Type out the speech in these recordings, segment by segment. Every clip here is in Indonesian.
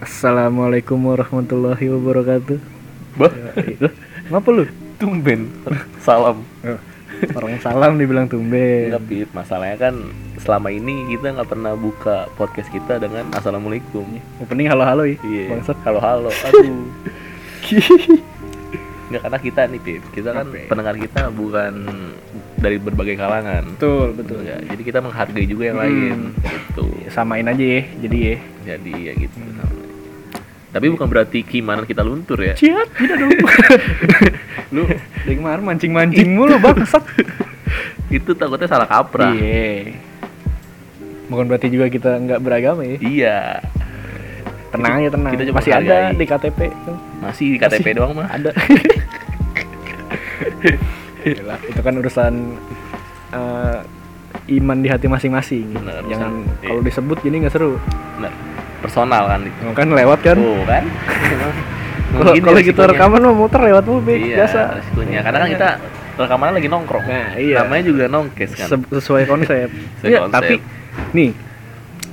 Assalamualaikum warahmatullahi wabarakatuh. Bah, Ngapa lu? tumben. Salam. Orang salam dibilang tumben. Enggak, Pip. Masalahnya kan selama ini kita nggak pernah buka podcast kita dengan Assalamualaikum. Opening halo-halo ya. Iya. Bangsat. Halo halo. Aduh. Enggak karena kita nih, Pip. Kita kan ya? pendengar kita bukan dari berbagai kalangan. Betul, betul. Ya, jadi kita menghargai juga yang Hmm. lain. Gitu. Samain aja ya. Jadi ya. Jadi ya gitu. Tapi bukan berarti gimana kita luntur ya. Ciat, tidak dong. lu dari kemarin mancing-mancing mulu bangsat. Itu takutnya salah kaprah. Iya. Bukan berarti juga kita nggak beragama ya. Iya. Tenang ya tenang. kita Masih ada di KTP. Masih di KTP Masih. doang mah. Ada. Yalah, itu kan urusan eh, iman di hati masing-masing. Benar, Jangan kalau disebut gini nggak seru. Nah, personal kan itu. Emang kan lewat kan. Oh, kan? Kalau kalau resikonya. rekaman mah muter lewat mobil iya, biasa. resikonya. Karena kan kita rekamannya lagi nongkrong. Nah, iya. Namanya juga nongkes kan. Se- sesuai konsep. Sesuai Iya, konsep. tapi nih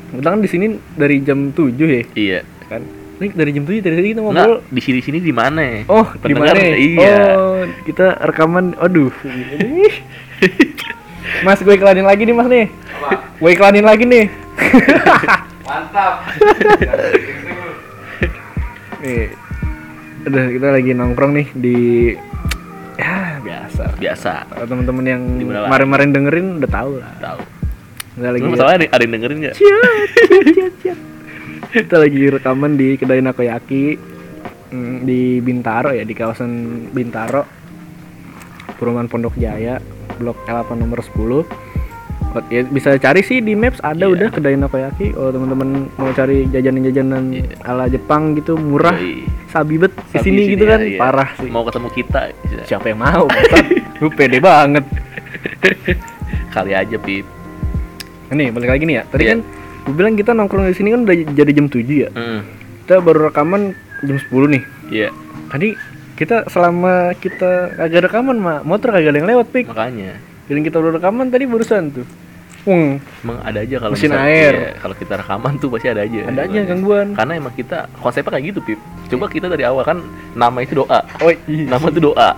kita kan di sini dari jam 7 ya iya. kan. Ini dari jam 7 dari tadi kita ngobrol. Enggak, di sini-sini di mana? Oh, di mana? Iya. Oh, kita rekaman. Aduh. mas, gue iklanin lagi nih, Mas nih. Gue iklanin lagi nih. Mantap. Nih. Udah kita lagi nongkrong nih di ya biasa. Biasa. Kalau teman-teman yang kemarin-kemarin dengerin udah tahu lah. Tahu. Kita lagi Lu masalahnya ada, ada yang dengerin nggak? Ciat, ciat, ciat. Kita lagi rekaman di kedai Nakoyaki mm, di Bintaro ya, di kawasan Bintaro. Perumahan Pondok Jaya, Blok L8 nomor 10. Oh, Ya, bisa cari sih di Maps ada Iya. udah kedai Nakoyaki. Kalau teman-teman mau cari jajanan-jajanan Iya. ala Jepang gitu murah, Yoi. sabi bet di sini gitu kan, iya. parah sih. Mau ketemu kita. Siapa yang mau? Lu pede banget. Kali aja, Pip. Nih, balik lagi nih ya. Tadi Iya. kan gue bilang kita nongkrong di sini kan udah jadi jam 7 ya. Hmm. Kita baru rekaman jam 10 nih. Iya, Tadi kita selama kita kagak rekaman mah motor kagak ada yang lewat pik. makanya. Bilang kita udah rekaman tadi barusan tuh. Wong, Emang ada aja kalau Mesin misal- air. iya, kalau kita rekaman tuh pasti ada aja. ada aja gangguan. Karena emang kita konsepnya kayak gitu, Pip. Coba kita dari awal kan nama itu doa. Oh, iya. Nama itu doa.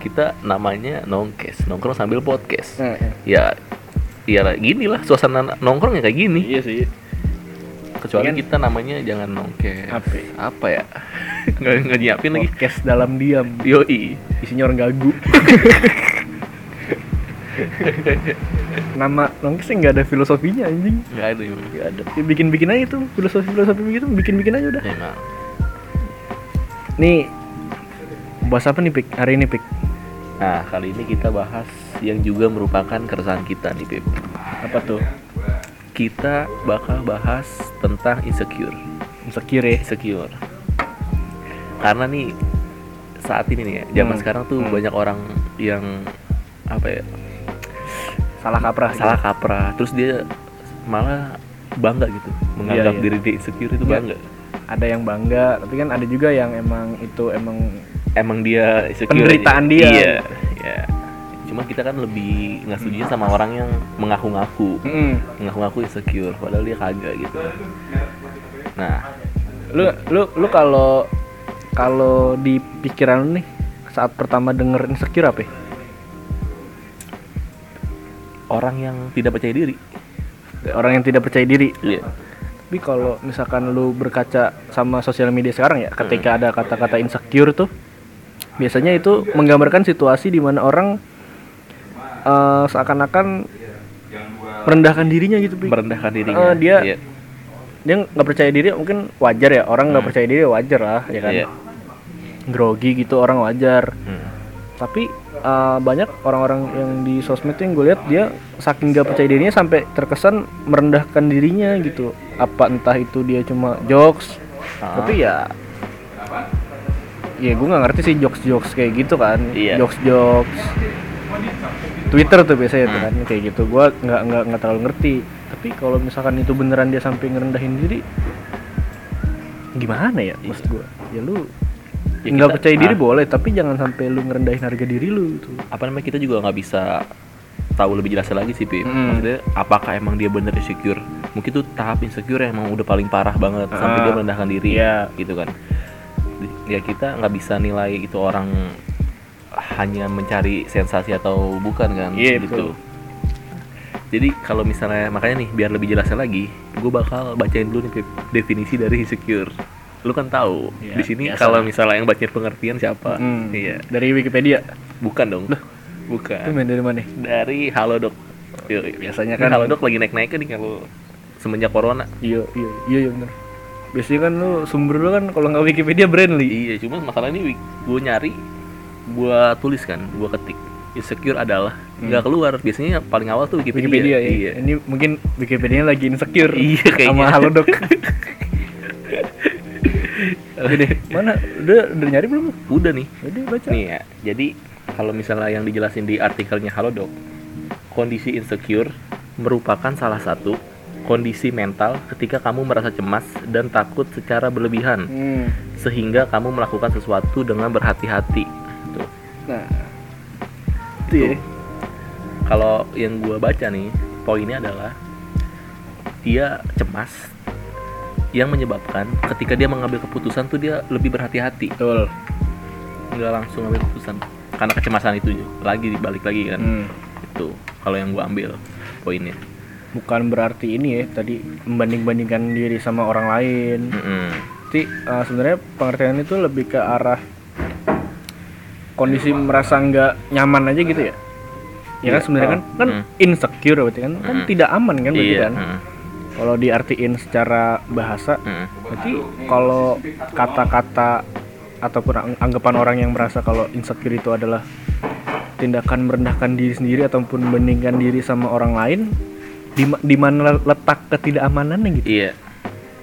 Kita namanya nongkes, nongkrong sambil podcast. Nah, ya. Ya, ya gini lah suasana nongkrong ya kayak gini. Iya sih. Kecuali Kan- kita namanya jangan nongkes. Apa ya? Apa ya? nggak nggak nyiapin lagi. Podcast dalam diam. Yoi. Isinya orang gagu. Nama nongkes nggak ada filosofinya anjing. Nggak ada. Nggak ada. Ya, bikin-bikin aja tuh filosofi-filosofi begitu, bikin-bikin aja udah. Emang. Nih, bahas apa nih pik hari ini pik? Nah, kali ini kita bahas yang juga merupakan keresahan kita nih, Pip. Apa tuh? Kita bakal bahas tentang insecure. Insecure ya. Insecure. Karena nih saat ini nih ya, zaman Hmm. sekarang tuh Hmm. banyak orang yang apa ya? Salah kaprah. gitu. salah kaprah. Terus dia malah bangga gitu, menganggap iya. diri dia insecure itu Iya. bangga. ada yang bangga tapi kan ada juga yang emang itu emang Emang dia insecure. Penderitaan dia. Iya, iya. Cuma kita kan lebih nggak setuju sama orang yang mengaku-ngaku. mengaku-ngaku insecure padahal dia kagak gitu nah lu lu lu kalau kalau di pikiran lu nih saat pertama denger insecure apa ya? Orang yang tidak percaya diri. Orang yang tidak percaya diri. Iya. Tapi kalau misalkan lu berkaca sama sosial media sekarang ya ketika ada kata-kata insecure tuh biasanya itu menggambarkan situasi di mana orang eh, seakan-akan merendahkan dirinya gitu merendahkan dirinya. Eh, dia- iya. dia nggak percaya diri mungkin wajar ya. Orang nggak Hmm. percaya diri wajar lah ya kan? Iya. grogi gitu orang wajar. Hmm. tapi uh, banyak orang-orang yang di sosmed tuh yang gue lihat dia saking gak percaya dirinya sampai terkesan merendahkan dirinya gitu apa entah itu dia cuma jokes Ah. tapi ya ya gue nggak ngerti sih jokes jokes kayak gitu kan Iya. jokes jokes Twitter tuh biasanya tuh Hmm. kan kayak gitu gue nggak nggak nggak terlalu ngerti tapi kalau misalkan itu beneran dia sampai ngerendahin diri gimana ya maksud gue ya lu Ya nggak percaya diri ah. boleh tapi jangan sampai lu ngerendahin harga diri lu gitu apa namanya kita juga nggak bisa tahu lebih jelasnya lagi sih Pip Hmm. maksudnya apakah emang dia bener insecure mungkin tuh tahap insecure yang emang udah paling parah banget sampai Ah. dia merendahkan diri Iya. gitu kan ya kita nggak bisa nilai itu orang hanya mencari sensasi atau bukan kan Iya, gitu betul. jadi kalau misalnya makanya nih biar lebih jelasnya lagi gue bakal bacain dulu nih Pip, definisi dari insecure lu kan tahu Iya, di sini biasa. kalau misalnya yang bacain pengertian siapa Hmm. iya Dari Wikipedia. bukan dong Itu bukan main dari mana? dari Halodoc Yoi. Biasanya Ini kan- Halodoc lagi naik-naiknya nih kalau semenjak corona Iya, iya, iya, iya bener. Biasanya kan lu sumber lu kan kalau nggak Wikipedia Brandly. Iya, cuma masalah ini gue nyari, gue tulis kan, gue ketik insecure adalah nggak keluar. Biasanya paling awal tuh Wikipedia. Hmm. Wikipedia ya. Iya. Ini mungkin Wikipedia lagi insecure. Iya, kayaknya. Sama Halodoc. Gede, mana? Udah udah nyari belum? lu? Udah nih. Udah baca. Nih ya. Jadi kalau misalnya yang dijelasin di artikelnya Halodoc, kondisi insecure merupakan salah satu kondisi mental ketika kamu merasa cemas dan takut secara berlebihan Hmm. sehingga kamu melakukan sesuatu dengan berhati-hati. Tuh. Nah. Itu ya. kalau yang gua baca nih poinnya adalah dia cemas yang menyebabkan ketika dia mengambil keputusan tuh dia lebih berhati-hati Betul. nggak langsung ambil keputusan karena kecemasan itu lagi dibalik lagi kan Hmm. itu kalau yang gua ambil poinnya Bukan berarti ini ya tadi membanding-bandingkan diri sama orang lain. Mm-mm. Tapi eh, sebenarnya pengertian itu lebih ke arah kondisi merasa nggak nyaman aja gitu ya. Ya kan Iya. sebenarnya kan kan Hmm. insecure berarti kan kan Hmm. tidak aman kan berarti iya kan. mm, Kalau diartiin secara bahasa mm. berarti kalau kata-kata ataupun ang- anggapan orang yang merasa kalau insecure itu adalah tindakan merendahkan diri sendiri ataupun membandingkan diri sama orang lain di di mana letak ketidakamanannya gitu. iya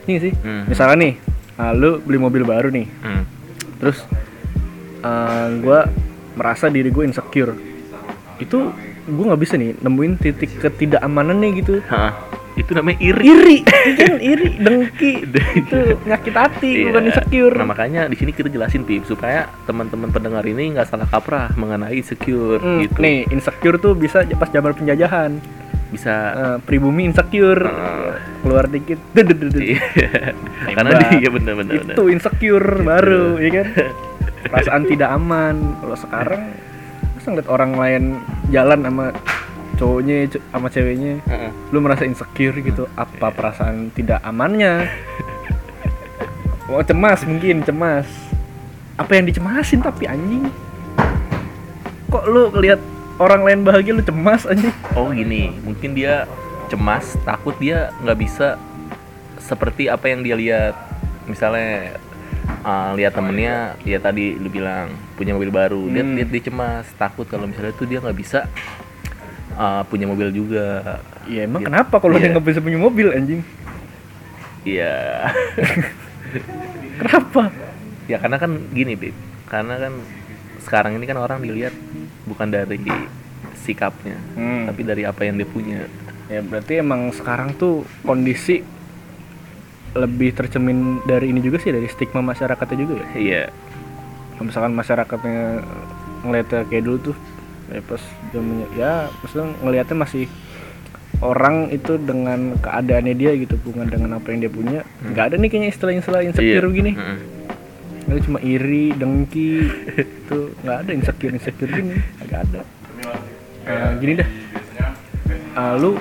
Ini sih. Hmm. Misalnya nih, ah, lu beli mobil baru nih, Mm. terus gue merasa diri gue insecure. Itu gue nggak bisa nih nemuin titik ketidakamanannya gitu. Hah, itu namanya iri Iri, kan iri, dengki, itu nyakit hati, Iya. bukan insecure. Nah makanya di sini kita jelasin pip supaya teman-teman pendengar ini nggak salah kaprah mengenai insecure Hmm, gitu. Nih, insecure tuh bisa pas zaman penjajahan. Bisa Eh, pribumi insecure, Eh. keluar dikit. Iya. Karena dia bener-bener. itu insecure baru, ya kan? Perasaan tidak aman. Kalau sekarang, masa ngeliat orang lain jalan sama cowoknya, sama ceweknya, Heeh. lu merasa insecure gitu. Apa perasaan tidak amannya? Oh cemas mungkin cemas. Apa yang dicemasin tapi anjing? Kok lu lihat orang lain bahagia lu cemas anjing? Oh gini, mungkin dia cemas, takut dia nggak bisa seperti apa yang dia lihat. Misalnya uh, lihat temennya, ya tadi lu bilang punya mobil baru, dia Hmm. dia, dia cemas, takut kalau misalnya tuh dia nggak bisa uh, punya mobil juga. Ya emang Gitu. kenapa kalau dia Iya. nggak bisa punya mobil anjing? Iya. Kenapa? ya karena kan gini, Bib. Karena kan sekarang ini kan orang dilihat bukan dari sikapnya, Hmm. tapi dari apa yang dia punya. Ya berarti emang sekarang tuh kondisi lebih tercermin dari ini juga sih dari stigma masyarakatnya juga ya. Iya. Kalau misalkan masyarakatnya ngeliatnya kayak dulu tuh ya pas ya maksudnya ngelihatnya masih orang itu dengan keadaannya dia gitu bukan dengan apa yang dia punya. Nggak ada nih kayaknya istilah-istilah insecure Iya. begini Mm-mm. itu cuma iri dengki itu nggak ada insecure insecure gini. Nggak ada. Nah, gini dah Ah, lu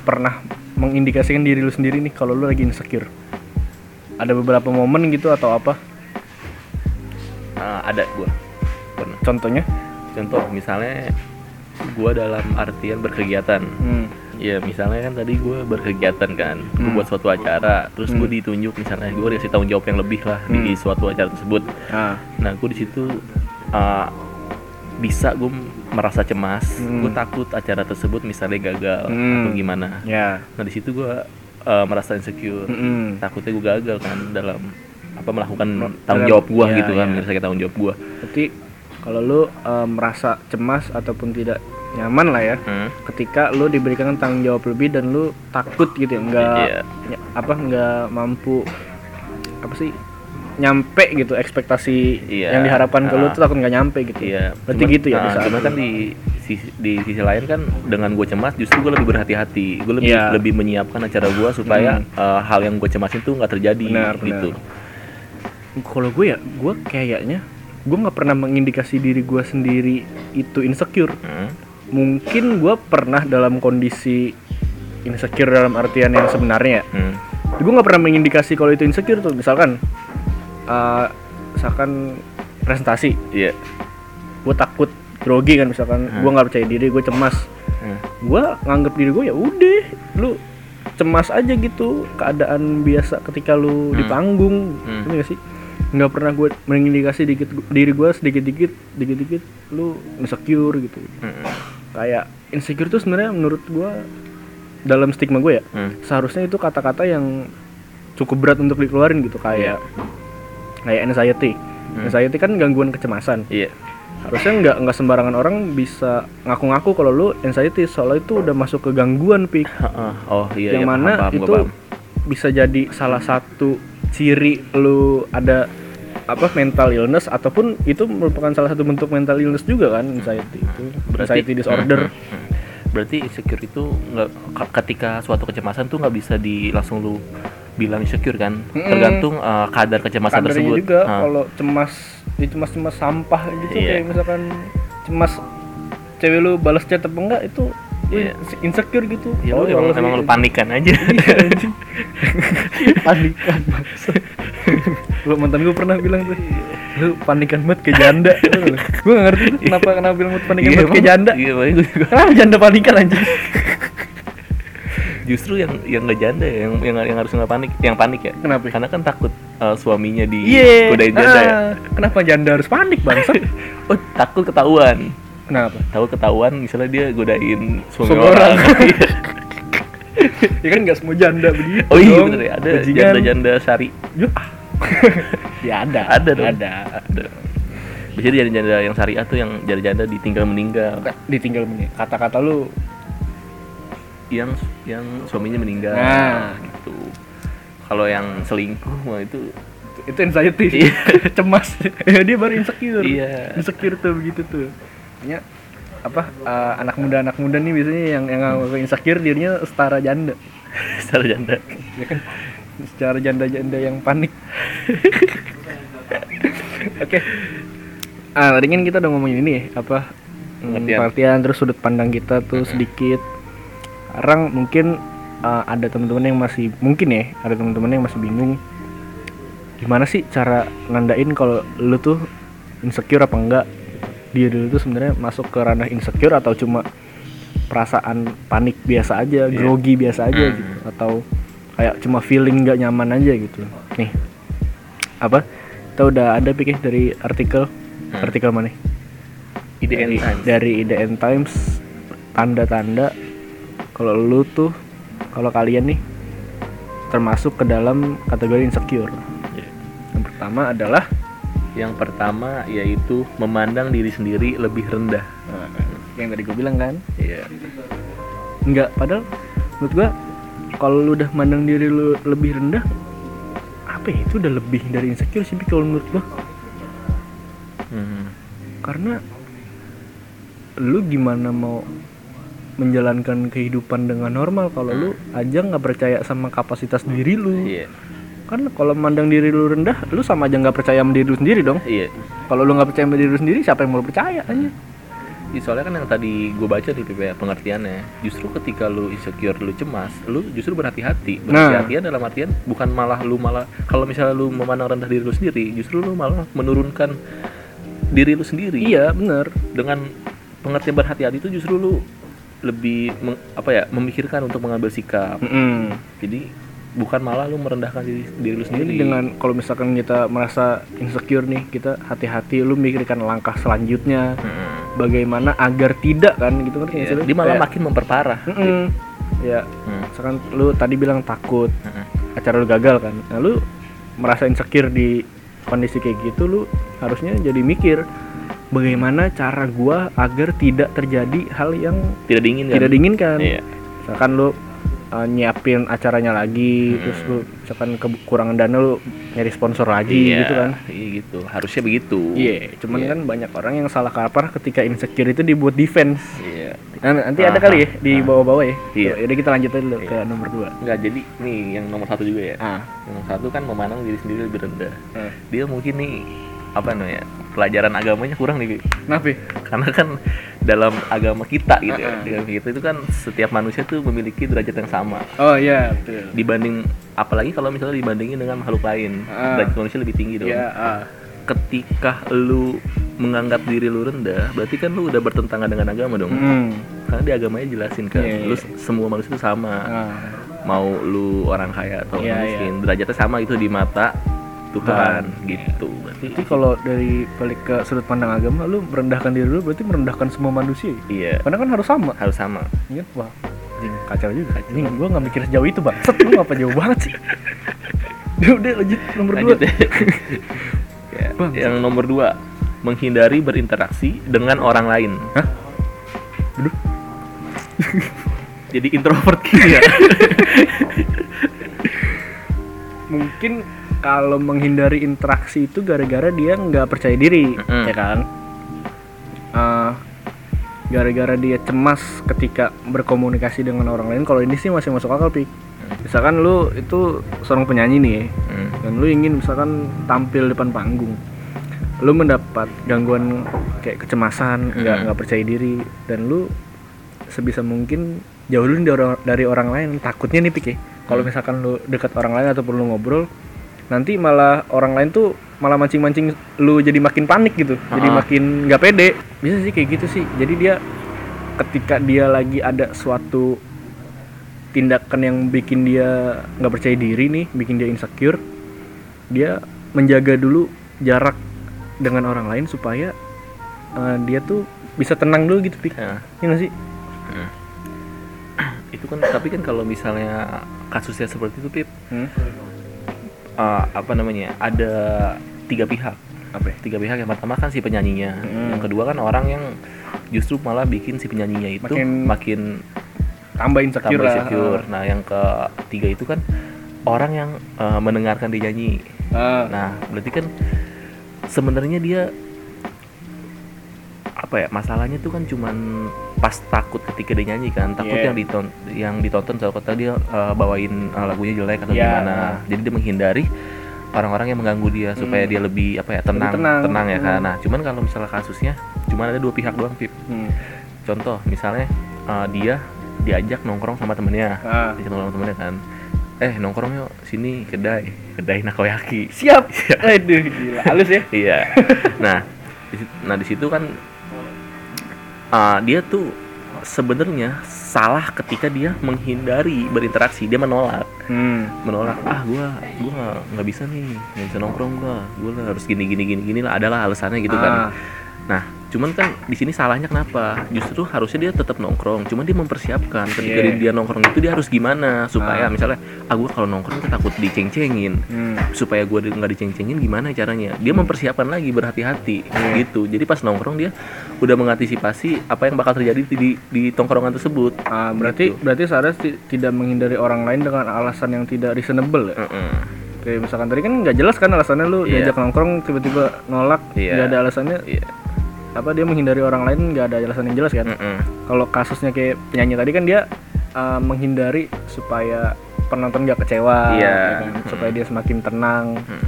pernah mengindikasikan diri lu sendiri nih kalau lu lagi insecure? Ada beberapa momen gitu atau apa? Ah, ada gua. Pernah. Contohnya contoh misalnya gua dalam artian berkegiatan hmm. ya misalnya kan tadi gua berkegiatan kan Hmm. buat suatu acara terus Hmm. ditunjuk misalnya gua dikasih tanggung jawab yang lebih lah di Hmm. suatu acara tersebut nah nah gua di situ ah, bisa gue merasa cemas Hmm. gue takut acara tersebut misalnya gagal Hmm. atau gimana ya nah di situ gua ah, merasa insecure Mm-mm. takutnya gue gagal kan dalam apa melakukan tanggung jawab gua iya, gitu kan iya. menyelesaikan tanggung jawab gua berarti kalau lu eh, merasa cemas ataupun tidak nyaman lah ya Hmm. ketika lu diberikan tanggung jawab lebih dan lu takut gitu ya nggak ny- apa nggak mampu apa sih nyampe gitu ekspektasi Iya. yang diharapkan ke lu Ah. tuh takut nggak nyampe gitu Iya. berarti Cuman- gitu ya nah, di saat cuman itu. kan di sisi, di sisi lain kan dengan gue cemas justru gue lebih berhati-hati gue lebih Iya. lebih menyiapkan acara gue supaya Hmm. eh, hal yang gue cemasin tuh nggak terjadi Benar, benar. gitu kalau gue ya gue kayaknya gue nggak pernah mengindikasi diri gue sendiri itu insecure Hmm. mungkin gue pernah dalam kondisi insecure dalam artian yang sebenarnya Hmm. gue nggak pernah mengindikasi kalau itu insecure tuh misalkan eh, misalkan presentasi Iya. gue takut grogi kan misalkan Hmm. gue nggak percaya diri gue cemas Hmm. gue nganggep diri gue ya udah lu cemas aja gitu keadaan biasa ketika lu di Hmm. panggung Hmm. Nggak sih nggak pernah gue mengindikasi dikit diri gue sedikit dikit dikit dikit lu insecure gitu Hmm. kayak insecure tuh sebenarnya menurut gue dalam stigma gue ya Hmm. seharusnya itu kata-kata yang cukup berat untuk dikeluarin gitu kayak kayak anxiety Hmm. anxiety kan gangguan kecemasan Iya. harusnya nggak nggak sembarangan orang bisa ngaku-ngaku kalau lu anxiety soalnya itu udah masuk ke gangguan pik. Oh iya. yang iya, mana paham, paham, itu paham. bisa jadi salah satu ciri lu ada apa mental illness ataupun itu merupakan salah satu bentuk mental illness juga kan anxiety itu anxiety disorder Hmm, hmm, hmm. berarti insecure itu nggak ke- ketika suatu kecemasan tuh nggak bisa di langsung lu bilang insecure kan Mm-mm. tergantung eh, kadar kecemasan kadarnya tersebut juga Ah. kalau cemas di cemas cemas sampah gitu Iya. kayak misalkan cemas cewek lu balas chat apa enggak itu lu Iya. insecure gitu. Ya lu emang, emang lu panikan aja. Iya, panikan lu mantan gue pernah bilang tuh lu panikan banget ke janda. Gue gak ngerti tuh kenapa kenapa bilang panikan Iya, banget ke janda. Iya makanya gua juga. Kenapa janda panikan anjing? Justru yang yang nggak janda ya, yang yang yang harus nggak panik yang panik ya. Kenapa? karena kan takut eh, suaminya di iya. godain janda ya. Ah, kenapa janda harus panik bangsa oh takut ketahuan kenapa? Takut ketahuan misalnya dia godain suami orang, orang. ya kan nggak semua janda begitu oh iya dong. bener ya. Ada janda-janda sari. Yuk. ya ada. Ada dong. ada. Ada. Biasanya janda-janda yang syariah tuh yang janda-janda ditinggal meninggal. Ditinggal menit kata-kata lu. Yang yang suaminya meninggal. Nah. gitu. Kalau yang selingkuh mah itu. Itu anxiety. Iya. cemas. Ya dia baru insecure. Iya. insecure tuh begitu tuh ya apa eh, anak muda anak muda nih biasanya yang yang ngaku insecure dirinya setara janda. Secara janda. Ya kan? Secara janda janda yang panik. Oke. Ah tadi kan kita udah ngomongin ini ya apa hmm, Pengertian. pengertian terus sudut pandang kita tuh sedikit. Sekarang mungkin uh, ada teman-teman yang masih mungkin ya ada teman-teman yang masih bingung. Gimana sih cara nandain kalau lu tuh insecure apa enggak dia dulu tuh sebenarnya masuk ke ranah insecure atau cuma perasaan panik biasa aja Iya. grogi biasa aja Hmm. gitu atau kayak cuma feeling nggak nyaman aja gitu nih apa kita udah ada pikir dari artikel Hmm. artikel mana IDN dari, Times dari IDN Times tanda-tanda kalau lu tuh kalau kalian nih termasuk ke dalam kategori insecure Iya. yang pertama adalah yang pertama yaitu memandang diri sendiri lebih rendah. Yang tadi gue bilang kan? Iya. Enggak, padahal menurut gua kalau lu udah mandang diri lu lebih rendah apa ya? Itu udah lebih dari insecure sih kalau menurut gua. Hmm. karena lu gimana mau menjalankan kehidupan dengan normal kalau lu aja nggak percaya sama kapasitas diri lu? Iya kan kalau mandang diri lu rendah lu sama aja nggak percaya sama diri lu sendiri dong. Iya. Kalau lu nggak percaya sama diri lu sendiri siapa yang mau percaya aja Iya, soalnya kan yang tadi gue baca di PPA pengertiannya justru ketika lu insecure lu cemas lu justru berhati-hati. Nah. berhati-hatian dalam artian bukan malah lu malah kalau misalnya lu memandang rendah diri lu sendiri justru lu malah menurunkan diri lu sendiri. Iya bener. Dengan pengertian berhati-hati itu justru lu lebih meng- apa ya memikirkan untuk mengambil sikap. Mm-mm. jadi bukan malah lu merendahkan diri, diri lu sendiri Jadi dengan kalau misalkan kita merasa insecure nih, kita hati-hati lu mikirkan langkah selanjutnya Mm-mm. bagaimana agar tidak kan gitu kan Iya, dia malah makin memperparah Mm-mm. ya Hmm. misalkan lu tadi bilang takut Mm-mm. acara lu gagal kan nah lu merasa insecure di kondisi kayak gitu lu harusnya jadi mikir bagaimana cara gua agar tidak terjadi hal yang tidak diinginkan tidak diinginkan Iya. misalkan lu eh, nyiapin acaranya lagi terus lu misalkan kekurangan dana lu nyari sponsor lagi Iya, gitu kan Iya gitu. Harusnya begitu. iya cuman Iya. kan banyak orang yang salah kaprah ketika insecure itu dibuat defense Iya. nah, nanti ada Aha. kali ya di bawah-bawah ya Iya. jadi kita lanjut aja dulu ke nomor dua Enggak, jadi nih yang nomor satu juga ya. ah Yang nomor satu kan memandang diri sendiri lebih rendah. eh. Dia mungkin nih apa namanya pelajaran agamanya kurang nih Bi. kenapa ya? karena kan dalam agama kita gitu ya kita itu kan setiap manusia tuh memiliki derajat yang sama oh iya betul dibanding apalagi kalau misalnya dibandingin dengan makhluk lain Ah. derajat manusia lebih tinggi dong Iya, ah. ketika lu menganggap diri lu rendah berarti kan lu udah bertentangan dengan agama dong Hmm. karena di agamanya jelasin kan Iya, lu s- semua manusia itu sama Ah. mau lu orang kaya atau orang miskin derajatnya sama itu di mata Tuhan Tuhan, gitu berarti Berarti kalau dari balik ke sudut pandang agama, lu merendahkan diri lu berarti merendahkan semua manusia. ya? iya Karena kan harus sama. harus sama Iya, wah, anjing, kacau juga. Anjing, gua nggak mikir sejauh itu, Bang. Set, lu ngapa jauh banget sih? Udah, udah lanjut nomor Lanjut dua. Ya, Bang. yang nomor dua menghindari berinteraksi dengan orang lain Hah? Aduh. jadi introvert gitu ya Mungkin kalau menghindari interaksi itu gara-gara dia nggak percaya diri, Mm-mm. ya kan? Eh, gara-gara dia cemas ketika berkomunikasi dengan orang lain. Kalau ini sih masih masuk akal, Pik. Misalkan lu itu seorang penyanyi nih. Hmm. dan lu ingin misalkan tampil depan panggung lu mendapat gangguan kayak kecemasan nggak Hmm. nggak percaya diri dan lu sebisa mungkin jauhin dari orang, dari orang lain takutnya nih pik ya kalau Hmm. misalkan lu dekat orang lain atau perlu ngobrol nanti malah orang lain tuh malah mancing-mancing lu jadi makin panik gitu. Jadi Ah. makin nggak pede. Bisa sih kayak gitu sih. Jadi dia ketika dia lagi ada suatu tindakan yang bikin dia nggak percaya diri nih bikin dia insecure dia menjaga dulu jarak dengan orang lain supaya eh, dia tuh bisa tenang dulu gitu pik. Ya, Iya nggak sih? Itu kan tapi kan kalau misalnya kasusnya seperti itu pip hmm? Eh, apa namanya ada tiga pihak. Apa ya? tiga pihak yang pertama kan si penyanyinya. Hmm. yang kedua kan orang yang justru malah bikin si penyanyinya itu Makin makin, tambah insecure tambah lah. insecure nah yang ketiga itu kan orang yang eh, mendengarkan dia nyanyi. Ah, Nah, berarti kan sebenarnya dia apa ya masalahnya tuh kan cuman pas takut ketika dia nyanyi kan takut Yeah. yang diton yang ditonton takut dia eh, bawain eh, lagunya jelek atau Yeah. gimana jadi dia menghindari orang-orang yang mengganggu dia supaya Hmm. dia lebih apa ya tenang tenang. tenang, ya kan Hmm. nah cuman kalau misalnya kasusnya cuman ada dua pihak doang pip hmm. contoh misalnya eh, dia diajak nongkrong sama temennya Ah. diajak nongkrong sama temennya kan eh nongkrong yuk sini kedai kedai nakoyaki siap aduh gila halus ya iya nah nah di situ kan uh, dia tuh sebenarnya salah ketika dia menghindari berinteraksi dia menolak hmm. menolak ah gua gua nggak bisa nih nggak bisa nongkrong gua gua harus gini gini gini gini lah adalah alasannya gitu Ah. kan nah cuman kan di sini salahnya kenapa justru harusnya dia tetap nongkrong cuman dia mempersiapkan ketika Yeah. dia nongkrong itu dia harus gimana Ah. supaya misalnya ah kalau nongkrong tuh takut diceng-cengin Hmm. supaya gue nggak diceng-cengin gimana caranya dia mempersiapkan lagi berhati-hati Hmm. gitu jadi pas nongkrong dia udah mengantisipasi apa yang bakal terjadi di di tongkrongan tersebut Ah, berarti Gitu. berarti Saras ti- tidak menghindari orang lain dengan alasan yang tidak reasonable ya Heeh. kayak misalkan tadi kan nggak jelas kan alasannya lu Iya. diajak nongkrong tiba-tiba nolak nggak ada alasannya iya apa dia menghindari orang lain nggak ada alasan yang jelas kan Heeh. kalau kasusnya kayak penyanyi tadi kan dia uh, menghindari supaya penonton nggak kecewa Iya. ya kan? Hmm. supaya dia semakin tenang Hmm.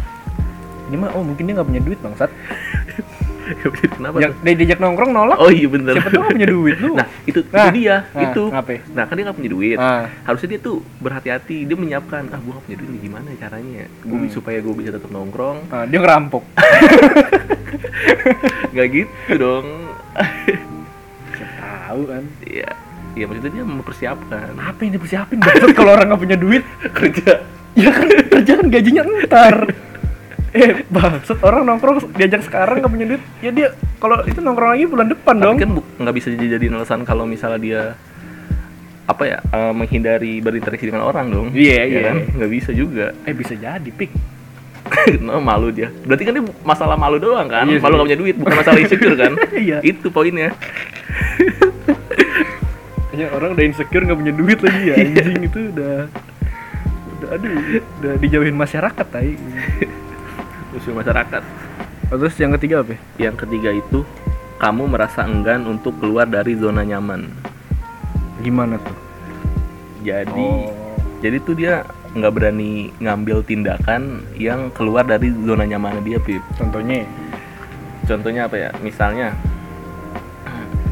ini mah oh mungkin dia nggak punya duit bangsat kenapa tuh? dia diajak nongkrong nolak. Oh iya bener. Siapa tahu punya duit lu. Nah itu Nah, itu dia nah, itu. ngapain? nah kan dia nggak punya duit. Ah. Harusnya dia tuh berhati-hati dia menyiapkan ah gue gak punya duit nih, gimana caranya? Gue Hmm. supaya gue bisa tetap nongkrong. Ah, dia ngerampok. Nggak gitu dong. Tahu kan. Iya. Iya maksudnya dia mempersiapkan. Apa yang dipersiapin? Kalau orang nggak punya duit. Kerja. Ya kan kerjaan gajinya ntar eh bangsat orang nongkrong diajak sekarang nggak punya duit ya dia kalau itu nongkrong lagi bulan depan dong Tapi kan bu- nggak bisa dijadiin alasan kalau misalnya dia apa ya eh, menghindari berinteraksi dengan orang dong. Iya, Ya iya. kan? Nggak bisa juga. eh bisa jadi pik no, malu dia. Berarti kan dia masalah malu doang kan? Iya malu sih. gak punya duit, bukan masalah insecure kan? Iya. Itu poinnya. Ya, orang udah insecure nggak punya duit lagi ya anjing itu udah udah aduh udah dijauhin masyarakat tai. Musuh masyarakat Oh, terus yang ketiga apa? ya? yang ketiga itu kamu merasa enggan untuk keluar dari zona nyaman Gimana tuh? jadi Oh. jadi tuh dia nggak berani ngambil tindakan yang keluar dari zona nyaman dia pip Contohnya? contohnya apa ya misalnya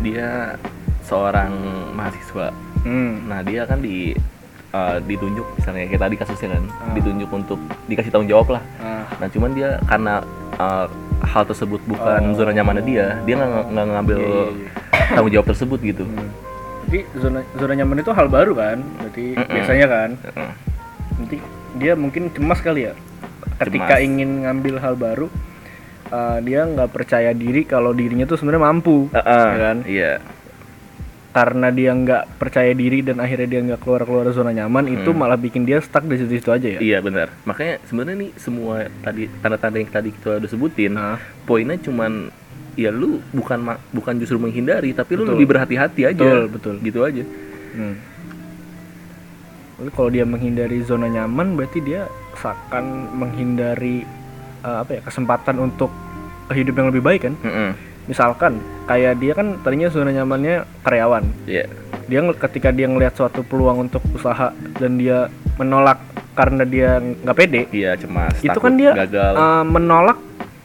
dia seorang mahasiswa Hmm. nah dia kan di eh, ditunjuk misalnya kayak tadi kasusnya kan Ah. ditunjuk untuk dikasih tanggung jawab lah Ah. nah cuman dia karena eh, hal tersebut bukan Oh. zona nyamannya dia dia nggak ngambil Iya, iya, iya. tanggung jawab tersebut gitu Hmm. Jadi zona zona nyaman itu hal baru kan? Berarti Mm-mm. biasanya kan? Heeh. Nanti dia mungkin cemas kali ya. Ketika Cemas. ingin ngambil hal baru, uh, dia nggak percaya diri kalau dirinya tuh sebenarnya mampu, Heeh, ya kan? iya Karena dia nggak percaya diri dan akhirnya dia nggak keluar keluar zona nyaman, itu Hmm. malah bikin dia stuck di situ-situ aja ya. iya benar makanya sebenarnya nih semua tadi tanda-tanda yang tadi kita udah sebutin Nah, poinnya cuman ya lu bukan bukan justru menghindari tapi lu Betul. lebih berhati-hati aja Betul, betul. gitu aja Hmm. Kalau dia menghindari zona nyaman, berarti dia seakan menghindari uh, apa ya kesempatan untuk hidup yang lebih baik kan? Heeh. Misalkan kayak dia kan tadinya zona nyamannya karyawan. Iya. Dia ketika dia ngelihat suatu peluang untuk usaha dan dia menolak karena dia nggak pede, iya cemas itu takut kan dia gagal uh, menolak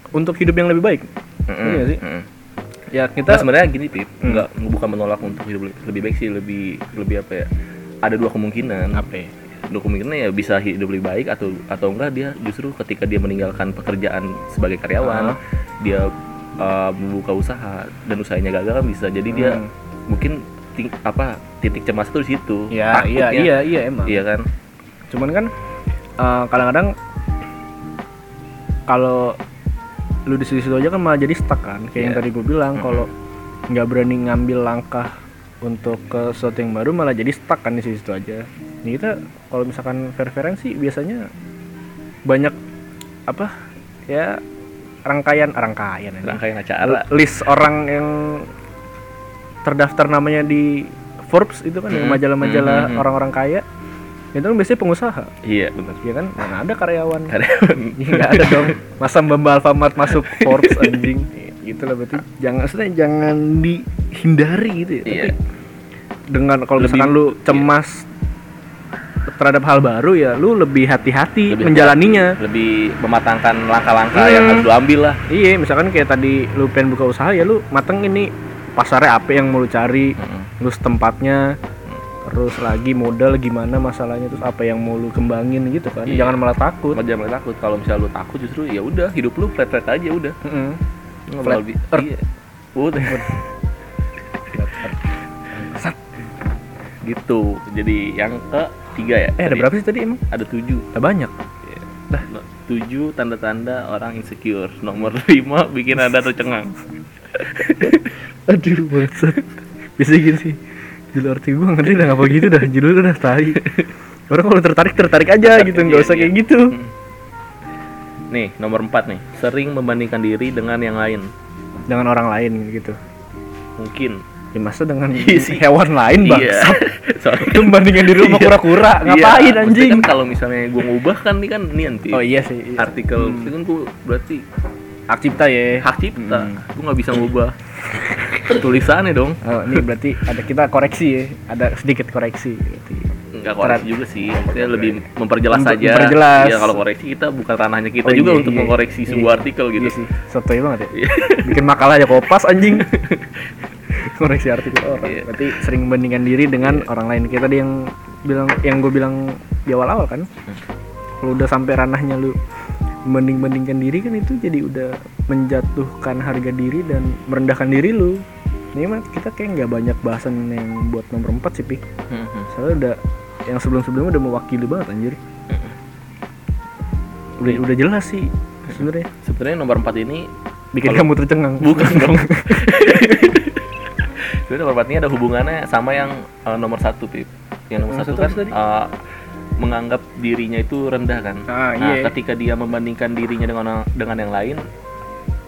untuk hidup yang lebih baik. Heeh, iya sih? heeh. Ya Nah, kita sebenarnya gini pip Hmm. nggak bukan menolak untuk hidup lebih, baik sih lebih lebih apa ya ada dua kemungkinan apa? ya? dua kemungkinan ya bisa hidup lebih baik atau atau enggak dia justru ketika dia meninggalkan pekerjaan sebagai karyawan Ah. dia uh, membuka usaha dan usahanya gagal kan bisa jadi dia Hmm. mungkin ting- apa titik cemas itu di situ Ya, iya, Takutnya. iya, iya emang. iya kan cuman kan uh, kadang-kadang kalau lu di situ aja kan malah jadi stuck kan kayak yang Iya. tadi gue bilang Mm-mm. kalau nggak berani ngambil langkah untuk ke sesuatu yang baru malah jadi stuck kan di situ aja ini kita kalau misalkan preferensi biasanya banyak apa ya rangkaian rangkaian ini. rangkaian acara. List orang yang terdaftar namanya di Forbes itu kan Hmm, majalah-majalah hmm, hmm, hmm. orang-orang kaya itu kan biasanya pengusaha. Iya benar. Ya kan? Mana ada karyawan. Karyawan. Iya, nggak ada dong. Masa Mbak Alfamart masuk Forbes anjing. Gitu lah berarti. Jangan maksudnya jangan dihindari gitu ya iya. Tapi dengan kalau misalkan lu cemas terhadap hal baru ya lu lebih hati-hati Lebih menjalaninya. Lebih mematangkan langkah-langkah Hmm. yang harus lu ambil lah. Iya misalkan kayak tadi lu pengen buka usaha ya lu mateng ini pasarnya apa yang mau lu cari Heeh. terus tempatnya terus lagi modal gimana masalahnya terus apa yang mau lu kembangin gitu kan. Iya. jangan malah takut. Jangan malah takut. Kalau misalnya lu takut justru ya udah hidup lu flat flat aja udah. Lu nggak Flat earth. iya. Udah. Gitu. Jadi yang ke tiga ya? Eh ada Tadi. berapa sih tadi emang? Ada tujuh. Ada banyak. Dah. tujuh tanda-tanda orang insecure. Nomor lima bikin anda tercengang aduh bangsat. Bisa gitu sih. Judul arti gua ngerti dah ngapa gitu dah. Judul udah tai. Orang kalau tertarik tertarik aja gitu. Nggak Iya, usah iya. kayak gitu. Hmm. nih nomor empat nih. Sering membandingkan diri dengan yang lain. Dengan orang lain gitu. Mungkin ya masa dengan Iya hewan lain iya bangsat soalnya itu membandingkan diri sama Iya. kura-kura Iya, ngapain maksudnya anjing kan kalau misalnya gue ngubah kan ini kan nian Pi. oh iya sih iya. artikel Hmm. itu kan gue berarti hak cipta ya hak cipta Hmm. gue nggak bisa ngubah tulisannya dong Oh, ini berarti ada kita koreksi ya, ada sedikit koreksi berarti. nggak koreksi juga sih maksudnya lebih memperjelas Mem- saja memperjelas. ya kalau koreksi kita bukan ranahnya kita Oh, juga iya, untuk iya, mengkoreksi iya. sebuah artikel gitu Iya sih, sotoy banget ya. Iya. Bikin makalah aja kopas anjing. koreksi artikel orang. Iya. Berarti sering membandingkan diri dengan orang lain. Kita tadi yang bilang yang gue bilang di awal-awal kan. Kalau udah sampai ranahnya lu membanding-bandingkan diri kan itu jadi udah menjatuhkan harga diri dan merendahkan diri lu. Ini mah kita kayak nggak banyak bahasan yang buat nomor 4 sih, Pi. Mhm. Soalnya udah yang sebelum-sebelumnya udah mewakili banget anjir. Udah udah jelas sih sebenarnya. sebenarnya nomor 4 ini Bikin Kalau- kamu tercengang. bukan dong sebenarnya nomor 4 ini ada hubungannya sama yang eh, nomor satu Pip yang nomor Nomor satu satu kan eh, menganggap dirinya itu rendah kan Ah, nah iya. ketika dia membandingkan dirinya dengan dengan yang lain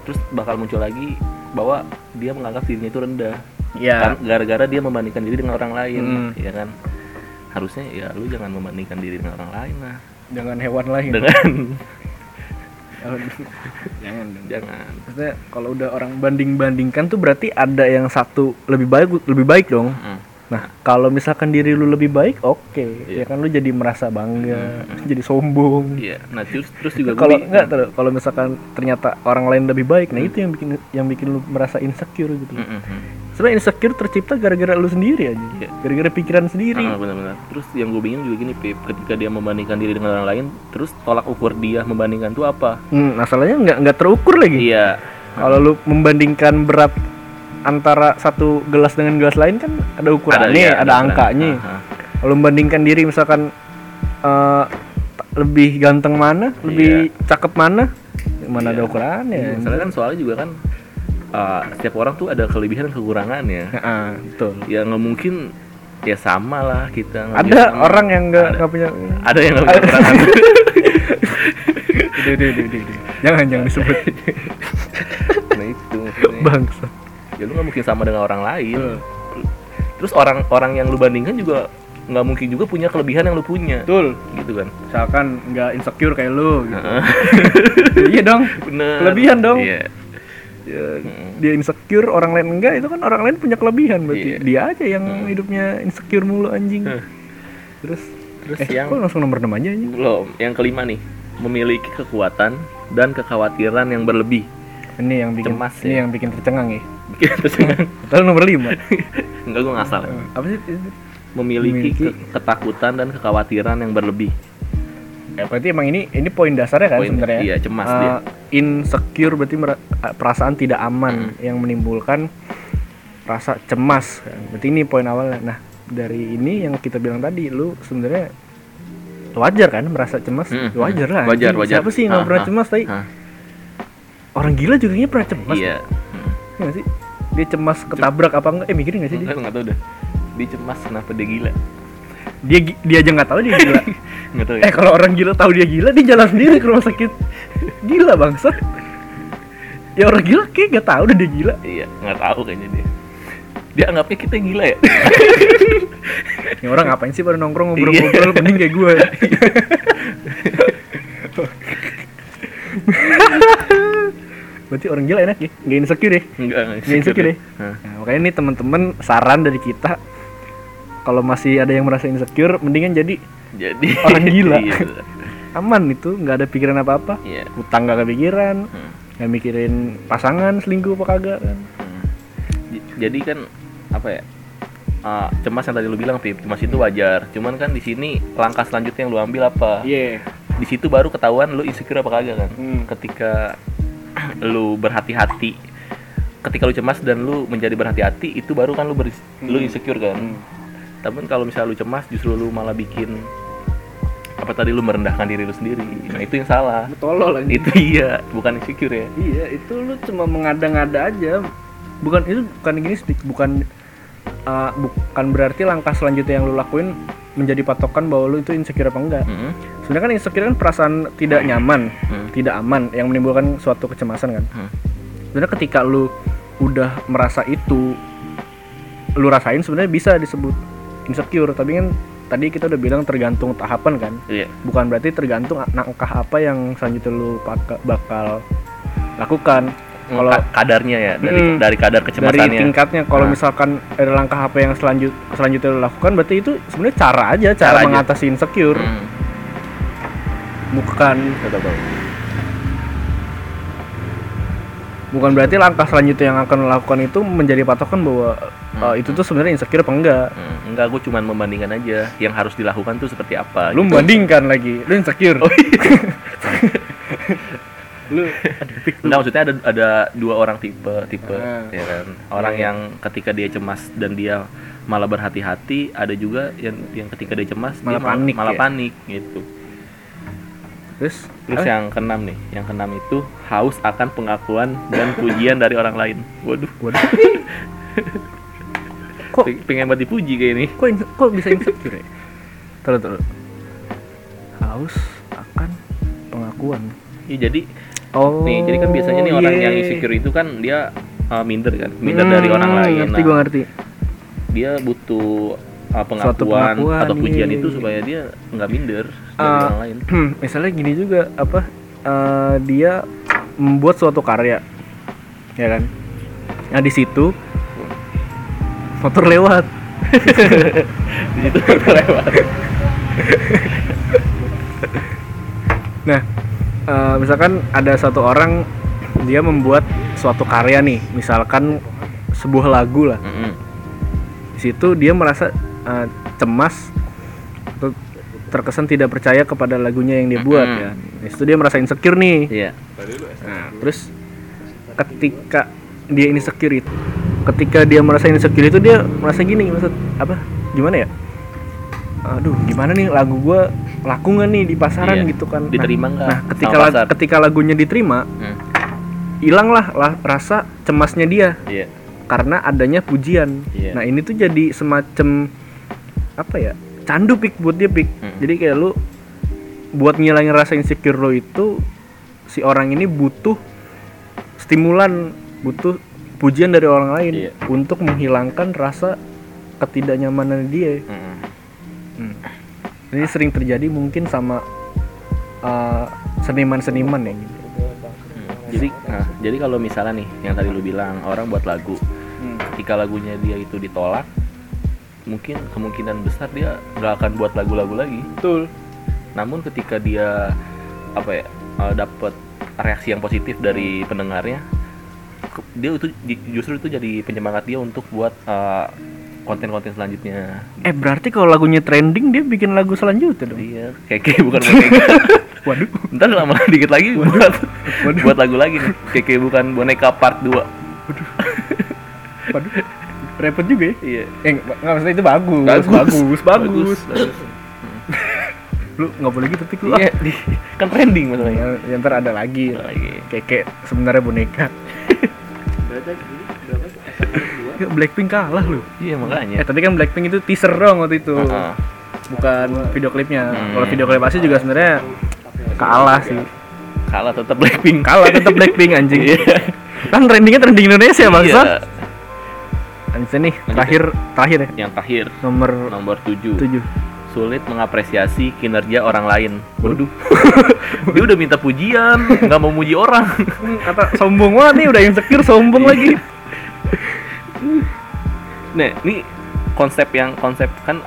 terus bakal muncul lagi bahwa dia menganggap dirinya itu rendah Iya. Kan gara-gara dia membandingkan diri dengan orang lain, Hmm. ya kan? Harusnya ya lu jangan membandingkan diri dengan orang lain lah. Jangan hewan lain. Dengan Jangan. Jangan. dong. jangan. Maksudnya kalau udah orang banding-bandingkan tuh berarti ada yang satu lebih baik lebih baik dong. Hmm. Nah, kalau misalkan diri lu lebih baik, oke. Iya. Ya kan lu jadi merasa bangga, jadi sombong. Iya. Nah, terus terus juga Kalau enggak terus kalau misalkan ternyata orang lain lebih baik, nah itu yang bikin yang bikin lu merasa insecure gitu. Mm, mm, mm. Sebenarnya insecure tercipta gara-gara lu sendiri aja. Iya. Gara-gara pikiran sendiri. Ah, benar-benar. Terus yang gue bingung juga gini, Pip, ketika dia membandingkan diri dengan orang lain, terus tolak ukur dia membandingkan tuh apa? Hmm, masalahnya nggak nggak terukur lagi. Iya. Kalau lu membandingkan berat antara satu gelas dengan gelas lain kan ada ukurannya, iya, ada, ukuran. angkanya. Aha. Kalau membandingkan diri misalkan t- lebih ganteng mana, lebih cakep mana, mana ada Iya. ukurannya. Iya, Soalnya kan soalnya juga kan uh, setiap orang tuh ada kelebihan dan kekurangannya. Heeh, betul. Ya nggak mungkin ya sama lah kita. Ada sama. orang yang nggak Ada. nggak punya. ada yang nggak punya kekurangan. Udah, udah, udah, udah, udah. Jangan jangan disebut nah itu. maksudnya. bangsa. Ya lu nggak mungkin sama dengan orang lain. Betul. Terus orang-orang yang lu bandingkan juga nggak mungkin juga punya kelebihan yang lu punya. Betul. Gitu kan. Misalkan nggak insecure kayak lu. Gitu. Iya dong. Bener. Kelebihan dong. Iya. Ya, dia insecure, orang lain enggak, itu kan orang lain punya kelebihan berarti. Iya. Dia aja yang hidupnya insecure mulu anjing. Terus Terus eh, yang kok langsung nomor 6 aja anjing? belum, yang kelima nih, memiliki kekuatan dan kekhawatiran yang berlebih. Ini yang bikin Cemas ini ya. yang bikin tercengang ya. Tercengang. Lalu nomor 5. Enggak gue ngasal. ya. Apa sih? Memiliki, Memiliki- ke- ketakutan dan kekhawatiran yang berlebih. Ya, berarti emang ini ini poin dasarnya kan Poin- sebenarnya. iya, cemas Eh, dia. Insecure berarti eh, perasaan tidak aman Hmm. yang menimbulkan rasa cemas. Berarti ini poin awalnya. Nah, dari ini yang kita bilang tadi, lu sebenarnya wajar kan merasa cemas? Hmm, wajar lah. Wajar, wajar. Siapa sih yang nggak Ah, pernah ah, cemas? Tapi ah. orang gila juga pernah cemas. Iya. Iya nggak sih? Dia cemas ketabrak apa enggak? Eh mikirin nggak sih dia? Enggak, enggak tahu dah. Dia cemas kenapa dia gila. Dia dia aja nggak tahu dia gila. Enggak tahu ya. eh kalau orang gila tahu dia gila, dia jalan sendiri ke rumah sakit. Gila bangsat. Ya orang gila kayak nggak tahu udah dia gila. Iya, enggak tahu kayaknya dia. Dia anggapnya kita gila ya. Ini orang ngapain sih pada nongkrong ngobrol-ngobrol mending kayak gue. Berarti orang gila enak ya, nggak insecure ya. Enggak, enggak Nggak insecure ya. Hah. Nah, makanya nih teman-teman saran dari kita kalau masih ada yang merasa insecure, mendingan jadi Jadi Orang gila. Iya. aman itu, nggak ada pikiran apa-apa. Iya. Utang nggak kepikiran, Hmm. nggak mikirin pasangan selingkuh apa kagak kan. Hmm. Jadi kan apa ya? ah, cemas yang tadi lu bilang, Pip, cemas itu wajar. Cuman kan di sini langkah selanjutnya yang lu ambil apa? Iya. Di situ baru ketahuan lu insecure apa kagak kan? Hmm. Ketika lu berhati-hati, ketika lu cemas dan lu menjadi berhati-hati, itu baru kan lu beris- lu insecure kan? Hmm. Tapi kalau misalnya lu cemas, justru lu malah bikin apa tadi lu merendahkan diri lu sendiri. Nah, itu yang salah. Tolol aja. Itu iya, bukan insecure ya. Iya, itu lu cuma mengada-ngada aja. Bukan itu bukan gini bukan uh, bukan berarti langkah selanjutnya yang lu lakuin menjadi patokan bahwa lu itu insecure apa enggak. Mm-mm. Sebenarnya kan insecure kan perasaan tidak nyaman, Hmm. tidak aman yang menimbulkan suatu kecemasan kan. Hmm. Sebenarnya ketika lu udah merasa itu lu rasain sebenarnya bisa disebut insecure, tapi kan tadi kita udah bilang tergantung tahapan kan. Iya. Bukan berarti tergantung langkah apa yang selanjutnya lu bakal lakukan. Kalau Ka- kadarnya ya dari Mm. dari kadar dari kecemasannya. tingkatnya kalau Nah. misalkan ada langkah apa yang selanjut selanjutnya lo lakukan berarti itu sebenarnya cara aja cara, Cara aja. mengatasi insecure Hmm. Bukan Tahu, tahu. bukan berarti langkah selanjutnya yang akan lo lakukan itu menjadi patokan bahwa uh, itu tuh sebenarnya insecure apa enggak Hmm, enggak, gue cuman membandingkan aja yang harus dilakukan tuh seperti apa. lu gitu. membandingkan lagi lu insecure Oh, iya. lu Enggak, maksudnya ada ada dua orang tipe tipe Ah. ya kan. Orang Iya. yang ketika dia cemas dan dia malah berhati-hati, ada juga yang yang ketika dia cemas Malah dia panik malah ya? panik gitu. Terus? Terus ah, yang keenam nih, yang keenam itu haus akan pengakuan dan pujian dari orang lain. Waduh, waduh. Kok pe- pengen banget dipuji kayak ini. kok kok bisa insecure ya? Terus terus haus akan pengakuan. Iya, jadi oh nih, jadi kan biasanya nih orang iya. yang insecure itu kan dia uh, minder kan? Minder Hmm, dari orang lain. ngerti Nah, gua ngerti. dia butuh uh, Suatu pengakuan pengakuan, atau pujian iya, itu iya. supaya dia nggak minder dari Ah, orang lain. misalnya gini juga apa eh, dia membuat suatu karya ya kan? Nah di situ motor lewat. Di situ lewat. Nah eh, misalkan ada satu orang dia membuat suatu karya nih misalkan sebuah lagu lah. Mm-mm. di situ dia merasa eh, cemas atau terkesan tidak percaya kepada lagunya yang dia buat Mm-mm. ya di situ dia merasa insecure nih iya Nah, terus ketika dia insecure itu, ketika dia merasa insecure itu dia merasa gini, maksud apa? Gimana ya? Aduh, gimana nih lagu gua laku nggak nih di pasaran Iya. gitu kan? Nah, Diterima nggak Nah, ketika pasar? ketika lagunya diterima, Hmm. hilanglah lah rasa cemasnya dia iya karena adanya pujian. Iya. Nah, ini tuh jadi semacam apa ya? Candu pik buat dia pik. Hmm. Jadi kayak lu buat ngilangin rasa insecure lo itu si orang ini butuh stimulan, butuh pujian dari orang lain Iya. untuk menghilangkan rasa ketidaknyamanan dia. Mm-mm. Hmm. Ini sering terjadi mungkin sama uh, seniman-seniman ya gitu. Hmm. jadi nah jadi kalau misalnya nih yang tadi lu bilang orang buat lagu ketika lagunya dia itu ditolak mungkin kemungkinan besar dia nggak akan buat lagu-lagu lagi Betul. namun ketika dia apa ya uh, dapat reaksi yang positif dari pendengarnya dia itu ju- justru itu jadi penyemangat dia untuk buat uh, konten-konten selanjutnya Eh berarti kalau lagunya trending dia bikin lagu selanjutnya dong. kayak kayak bukan boneka Waduh. ntar lama dikit lagi buat buat lagu lagi nih kayak bukan boneka part 2 Waduh. Repot juga ya. iya Eh nggak maksudnya itu bagus. Bagus. bagus, bagus. bagus. Lu nggak boleh gitu tapi lu. iya di- kan trending masalahnya Ya, ya ntar ada lagi. lagi Keke sebenarnya boneka. Ya, Blackpink kalah lu. iya Eh makanya tapi kan Blackpink itu teaser dong waktu itu. Heeh. Bukan video klipnya. Hmm. Kalau video klip asli juga sebenarnya kalah sih. kalah tetap Blackpink Kalah tetap Blackpink anjing. Iya. kan trendingnya trending Indonesia bangsa. Iya. Anjing nih terakhir terakhir ya. Yang terakhir. Nomor nomor 7 tujuh. sulit mengapresiasi kinerja orang lain. Waduh. Dia udah minta pujian nggak mau muji orang. Kata sombong banget nih udah insecure sombong lagi. nah ini konsep yang konsep kan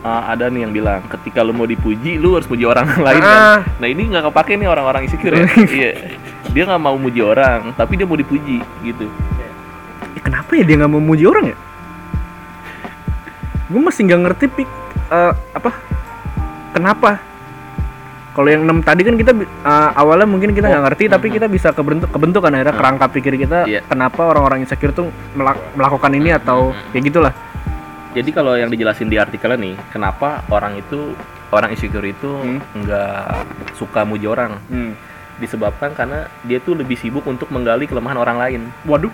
uh, ada nih yang bilang ketika lu mau dipuji lu harus muji orang lain kan? Ah. nah ini nggak kepake nih orang-orang insecure ya. Iya. Dia nggak mau muji orang tapi dia mau dipuji gitu kenapa ya dia nggak mau muji orang ya? Gue masih nggak ngerti pik eh, apa? Kenapa? Kalau yang enam tadi kan kita eh, awalnya mungkin kita nggak Oh, ngerti, tapi kita bisa kebentuk kebentuk kan akhirnya kerangka pikir kita Iya. kenapa orang-orang insecure tuh melak- melakukan ini atau kayak gitulah. jadi kalau yang dijelasin di artikelnya nih kenapa orang itu orang insecure itu Hmm. nggak suka muji orang disebabkan karena dia tuh lebih sibuk untuk menggali kelemahan orang lain Waduh.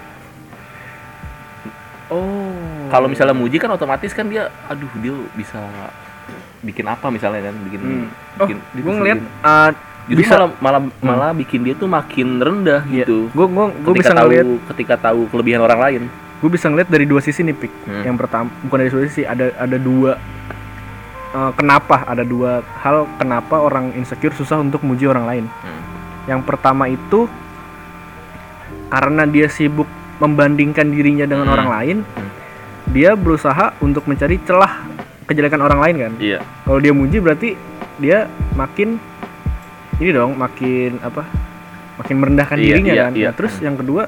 Oh. kalau misalnya muji kan otomatis kan dia aduh dia bisa bikin apa misalnya kan bikin Hmm. Oh, bikin dia gue bisa ngeliat eh, Jadi bisa malah malah malah bikin dia tuh makin rendah Iya. gitu Gue gue gue bisa tahu ngeliat ketika tahu kelebihan orang lain gue bisa ngeliat dari dua sisi nih pik Hmm. yang pertama bukan dari dua sisi ada ada dua eh, kenapa ada dua hal kenapa orang insecure susah untuk muji orang lain Hmm. yang pertama itu karena dia sibuk membandingkan dirinya dengan Hmm. orang lain Hmm. dia berusaha untuk mencari celah kejelekan orang lain kan iya kalau dia muji berarti dia makin ini dong makin apa makin merendahkan Iya, dirinya iya, kan iya. Nah, terus yang kedua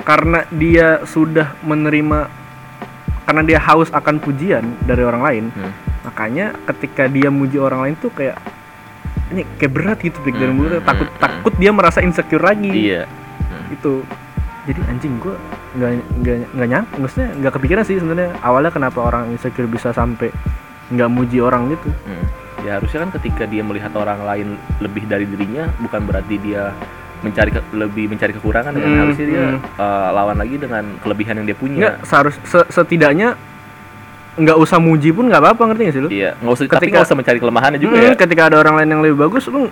karena dia sudah menerima karena dia haus akan pujian dari orang lain Hmm. makanya ketika dia muji orang lain tuh kayak ini kayak berat gitu Pik, dari Hmm, mulutnya hmm, takut hmm, takut dia merasa insecure lagi iya itu jadi anjing gua nggak nggak nggak nyang maksudnya nggak kepikiran sih sebenarnya awalnya kenapa orang insecure bisa sampai nggak muji orang gitu Hmm. Ya harusnya kan ketika dia melihat orang lain lebih dari dirinya bukan berarti dia mencari ke- lebih mencari kekurangan kan Hmm, harusnya dia hmm. uh, lawan lagi dengan kelebihan yang dia punya. nggak seharus se- setidaknya nggak usah muji pun nggak apa-apa ngerti nggak sih lu Iya, nggak usah tapi Ketika- nggak usah mencari kelemahannya juga Hmm, ya. ketika ada orang lain yang lebih bagus lu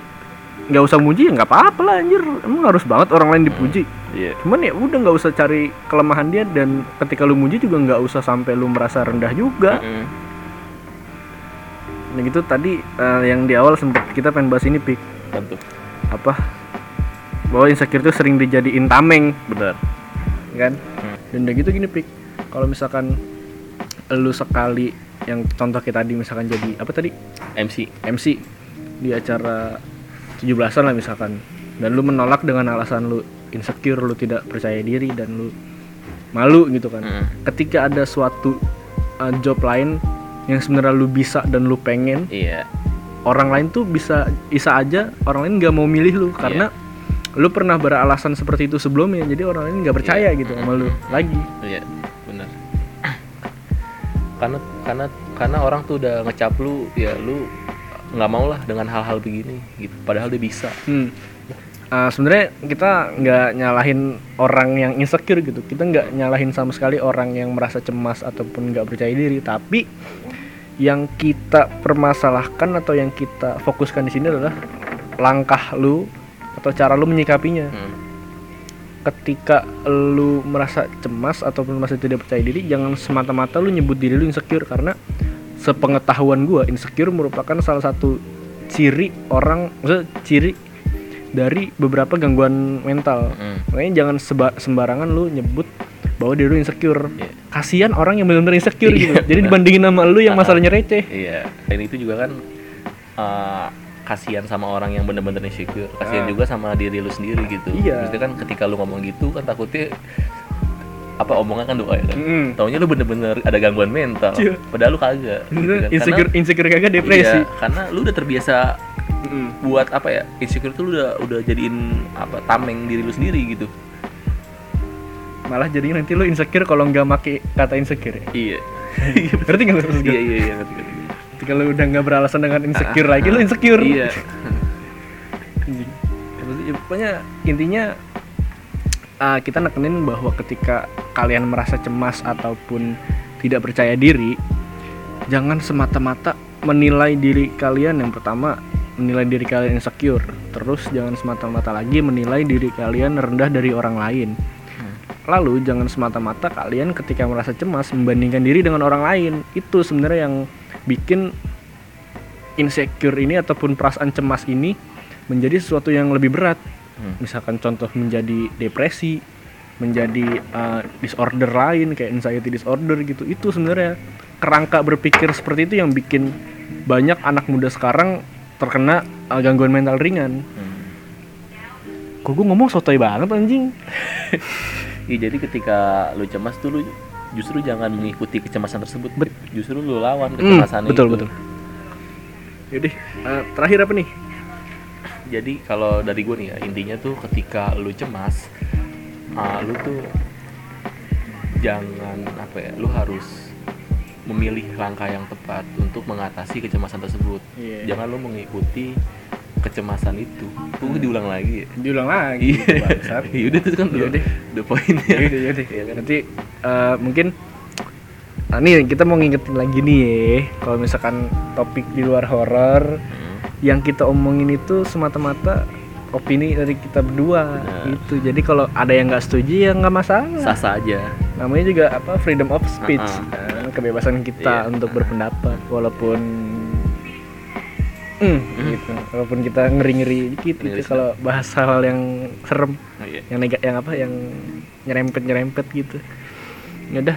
nggak usah muji ya nggak apa-apa lah anjir emang harus banget orang lain dipuji Iya. cuman ya udah nggak usah cari kelemahan dia dan ketika lu muji juga nggak usah sampai lu merasa rendah juga Mm-mm. nah gitu tadi eh, yang di awal sempet kita pengen bahas ini pik tuh. apa bahwa insecure itu sering dijadiin tameng Benar. kan Hmm. dan udah gitu gini pik kalau misalkan lu sekali yang contoh kita tadi misalkan jadi apa tadi MC. MC di acara 17-an lah misalkan dan lu menolak dengan alasan lu insecure lu tidak percaya diri dan lu malu gitu kan Mm. ketika ada suatu uh, job lain yang sebenarnya lu bisa dan lu pengen Iya. orang lain tuh bisa bisa aja orang lain nggak mau milih lu karena lu pernah beralasan seperti itu sebelumnya jadi orang lain nggak percaya Iya. gitu sama lu lagi Iya, benar. karena karena karena orang tuh udah ngecap lu, ya lu nggak mau lah dengan hal-hal begini gitu. Padahal dia bisa. Hmm. Uh, sebenarnya kita nggak nyalahin orang yang insecure gitu. Kita nggak nyalahin sama sekali orang yang merasa cemas ataupun nggak percaya diri. Tapi yang kita permasalahkan atau yang kita fokuskan di sini adalah langkah lu atau cara lu menyikapinya. Hmm. Ketika lu merasa cemas ataupun merasa tidak percaya diri, jangan semata-mata lu nyebut diri lu insecure karena sepengetahuan gua insecure merupakan salah satu ciri orang, maksudnya ciri dari beberapa gangguan mental. Hmm. Makanya jangan seba- sembarangan lu nyebut bahwa diri lu insecure. Iya. Kasihan orang yang benar-benar insecure Iya, gitu. Jadi benar. dibandingin sama lu yang masalahnya receh. Iya. Dan itu juga kan eh, kasihan sama orang yang bener-bener insecure. Kasihan Ah. juga sama diri lu sendiri gitu. Iya. Maksudnya kan ketika lu ngomong gitu kan takutnya apa omongan kan doa ya kan. Mm. Taunya lu bener-bener ada gangguan mental. Iya. Padahal lu kagak. gitu kan. insecure Karena- insecure kagak depresi. Iya, karena lu udah terbiasa Mm. buat apa ya insecure tuh lu udah udah jadiin apa tameng diri lu sendiri gitu Malah jadinya nanti lu insecure kalau nggak make kata insecure. ya. iya Ngerti nggak gua? iya iya iya ngerti, ngerti. Ketika lu udah nggak beralasan dengan insecure Ah, lagi, ah, lu insecure. iya. Ya, pokoknya intinya ah, kita nekenin bahwa ketika kalian merasa cemas ataupun tidak percaya diri, jangan semata-mata menilai diri kalian yang pertama menilai diri kalian insecure, terus jangan semata-mata lagi menilai diri kalian rendah dari orang lain. Lalu jangan semata-mata kalian ketika merasa cemas membandingkan diri dengan orang lain. Itu sebenarnya yang bikin insecure ini ataupun perasaan cemas ini menjadi sesuatu yang lebih berat. Hmm. Misalkan contoh menjadi depresi, menjadi uh, disorder lain kayak anxiety disorder gitu. Itu sebenarnya kerangka berpikir seperti itu yang bikin banyak anak muda sekarang terkena uh, gangguan mental ringan. Hmm. Kok gue ngomong sotoy banget anjing? Iya, jadi ketika lu cemas tuh lu justru jangan mengikuti kecemasan tersebut Bet- justru lu lawan Hmm, kecemasan betul itu betul. Yaudah, uh, terakhir apa nih? jadi kalau dari gue nih ya intinya tuh ketika lu cemas ah, lu tuh jangan apa ya lu harus memilih langkah yang tepat untuk mengatasi kecemasan tersebut Iya. jangan lu mengikuti kecemasan itu gue diulang lagi ya Diulang lagi. iya yaudah itu kan udah udah poinnya Yaudah, yaudah. Kan? Nanti uh, mungkin Nah, nih kita mau ngingetin lagi nih ya, kalau misalkan topik di luar horor Hmm. yang kita omongin itu semata-mata opini dari kita berdua Benar. gitu. Jadi kalau ada yang nggak setuju ya nggak masalah. sah-sah aja Namanya juga apa freedom of speech, Uh-uh. kan, kebebasan kita Iya. untuk berpendapat walaupun Hmm, gitu. Walaupun kita ngeri-ngeri dikit gitu Ngeri kalau bahas hal yang serem Oh, iya. yang nega yang apa yang nyerempet nyerempet gitu ya udah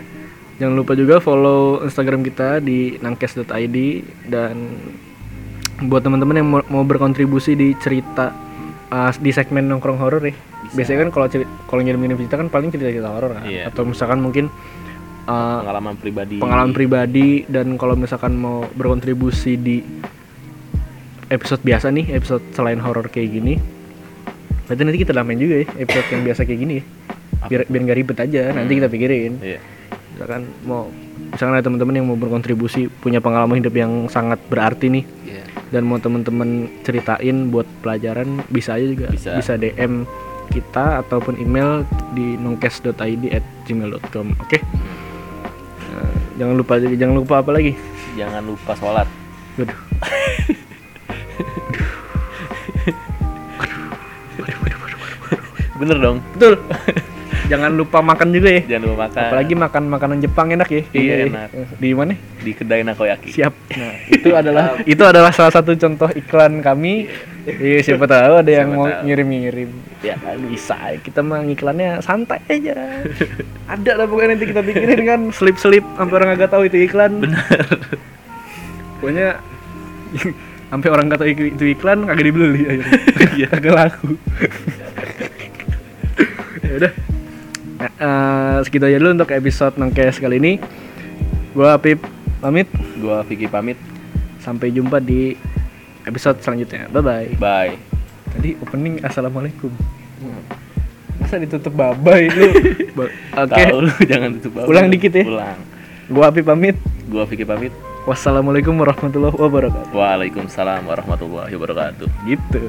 jangan lupa juga follow instagram kita di nangkes.id dan buat teman-teman yang mau berkontribusi di cerita uh, di segmen nongkrong horor ya. Bisa. biasanya kan kalau kalau ngirim-ngirim cerita kan paling cerita-cerita horor kan. Iya. atau misalkan mungkin uh, pengalaman pribadi. pengalaman pribadi dan kalau misalkan mau berkontribusi di episode biasa nih episode selain horor kayak gini berarti nanti kita namain juga ya episode yang biasa kayak gini ya. Biar biar nggak ribet aja nanti kita pikirin. Iya. Misalkan mau misalkan ada teman-teman yang mau berkontribusi punya pengalaman hidup yang sangat berarti nih iya. dan mau teman-teman ceritain buat pelajaran bisa aja juga. Bisa. DM kita ataupun email di nongkes.id at gmail.com oke? Nah, jangan lupa jangan lupa apa lagi? Jangan lupa sholat. Waduh. bener dong. Betul jangan lupa makan juga ya. Jangan lupa makan. Apalagi makan makanan Jepang enak ya. Iya, ya. enak. di mana? Di kedai nakoyaki. Siap. Nah itu adalah itu adalah salah satu contoh iklan kami. Iya. Siapa tahu ada yang Siapa mau ngirim-ngirim. Ya kan bisa. Kita mah iklannya santai aja. Ada lah pokoknya nanti kita pikirin kan slip-slip sampai orang nggak tahu itu iklan. Bener pokoknya sampai orang tahu itu, iklan kagak dibeli. Iya. kagak laku. Ya udah Eh, segitu aja dulu untuk episode nongkes kali ini. Gua Apip pamit. Gua Vicky pamit. Sampai jumpa di episode selanjutnya. Bye bye. Bye tadi opening assalamualaikum. Masa ditutup babai lu? Ba- oke. Tahu lu jangan tutup Ulang dikit ya. ulang. Gua Apip pamit. Gua Vicky pamit. Wassalamualaikum warahmatullahi wabarakatuh. Waalaikumsalam warahmatullahi wabarakatuh. Gitu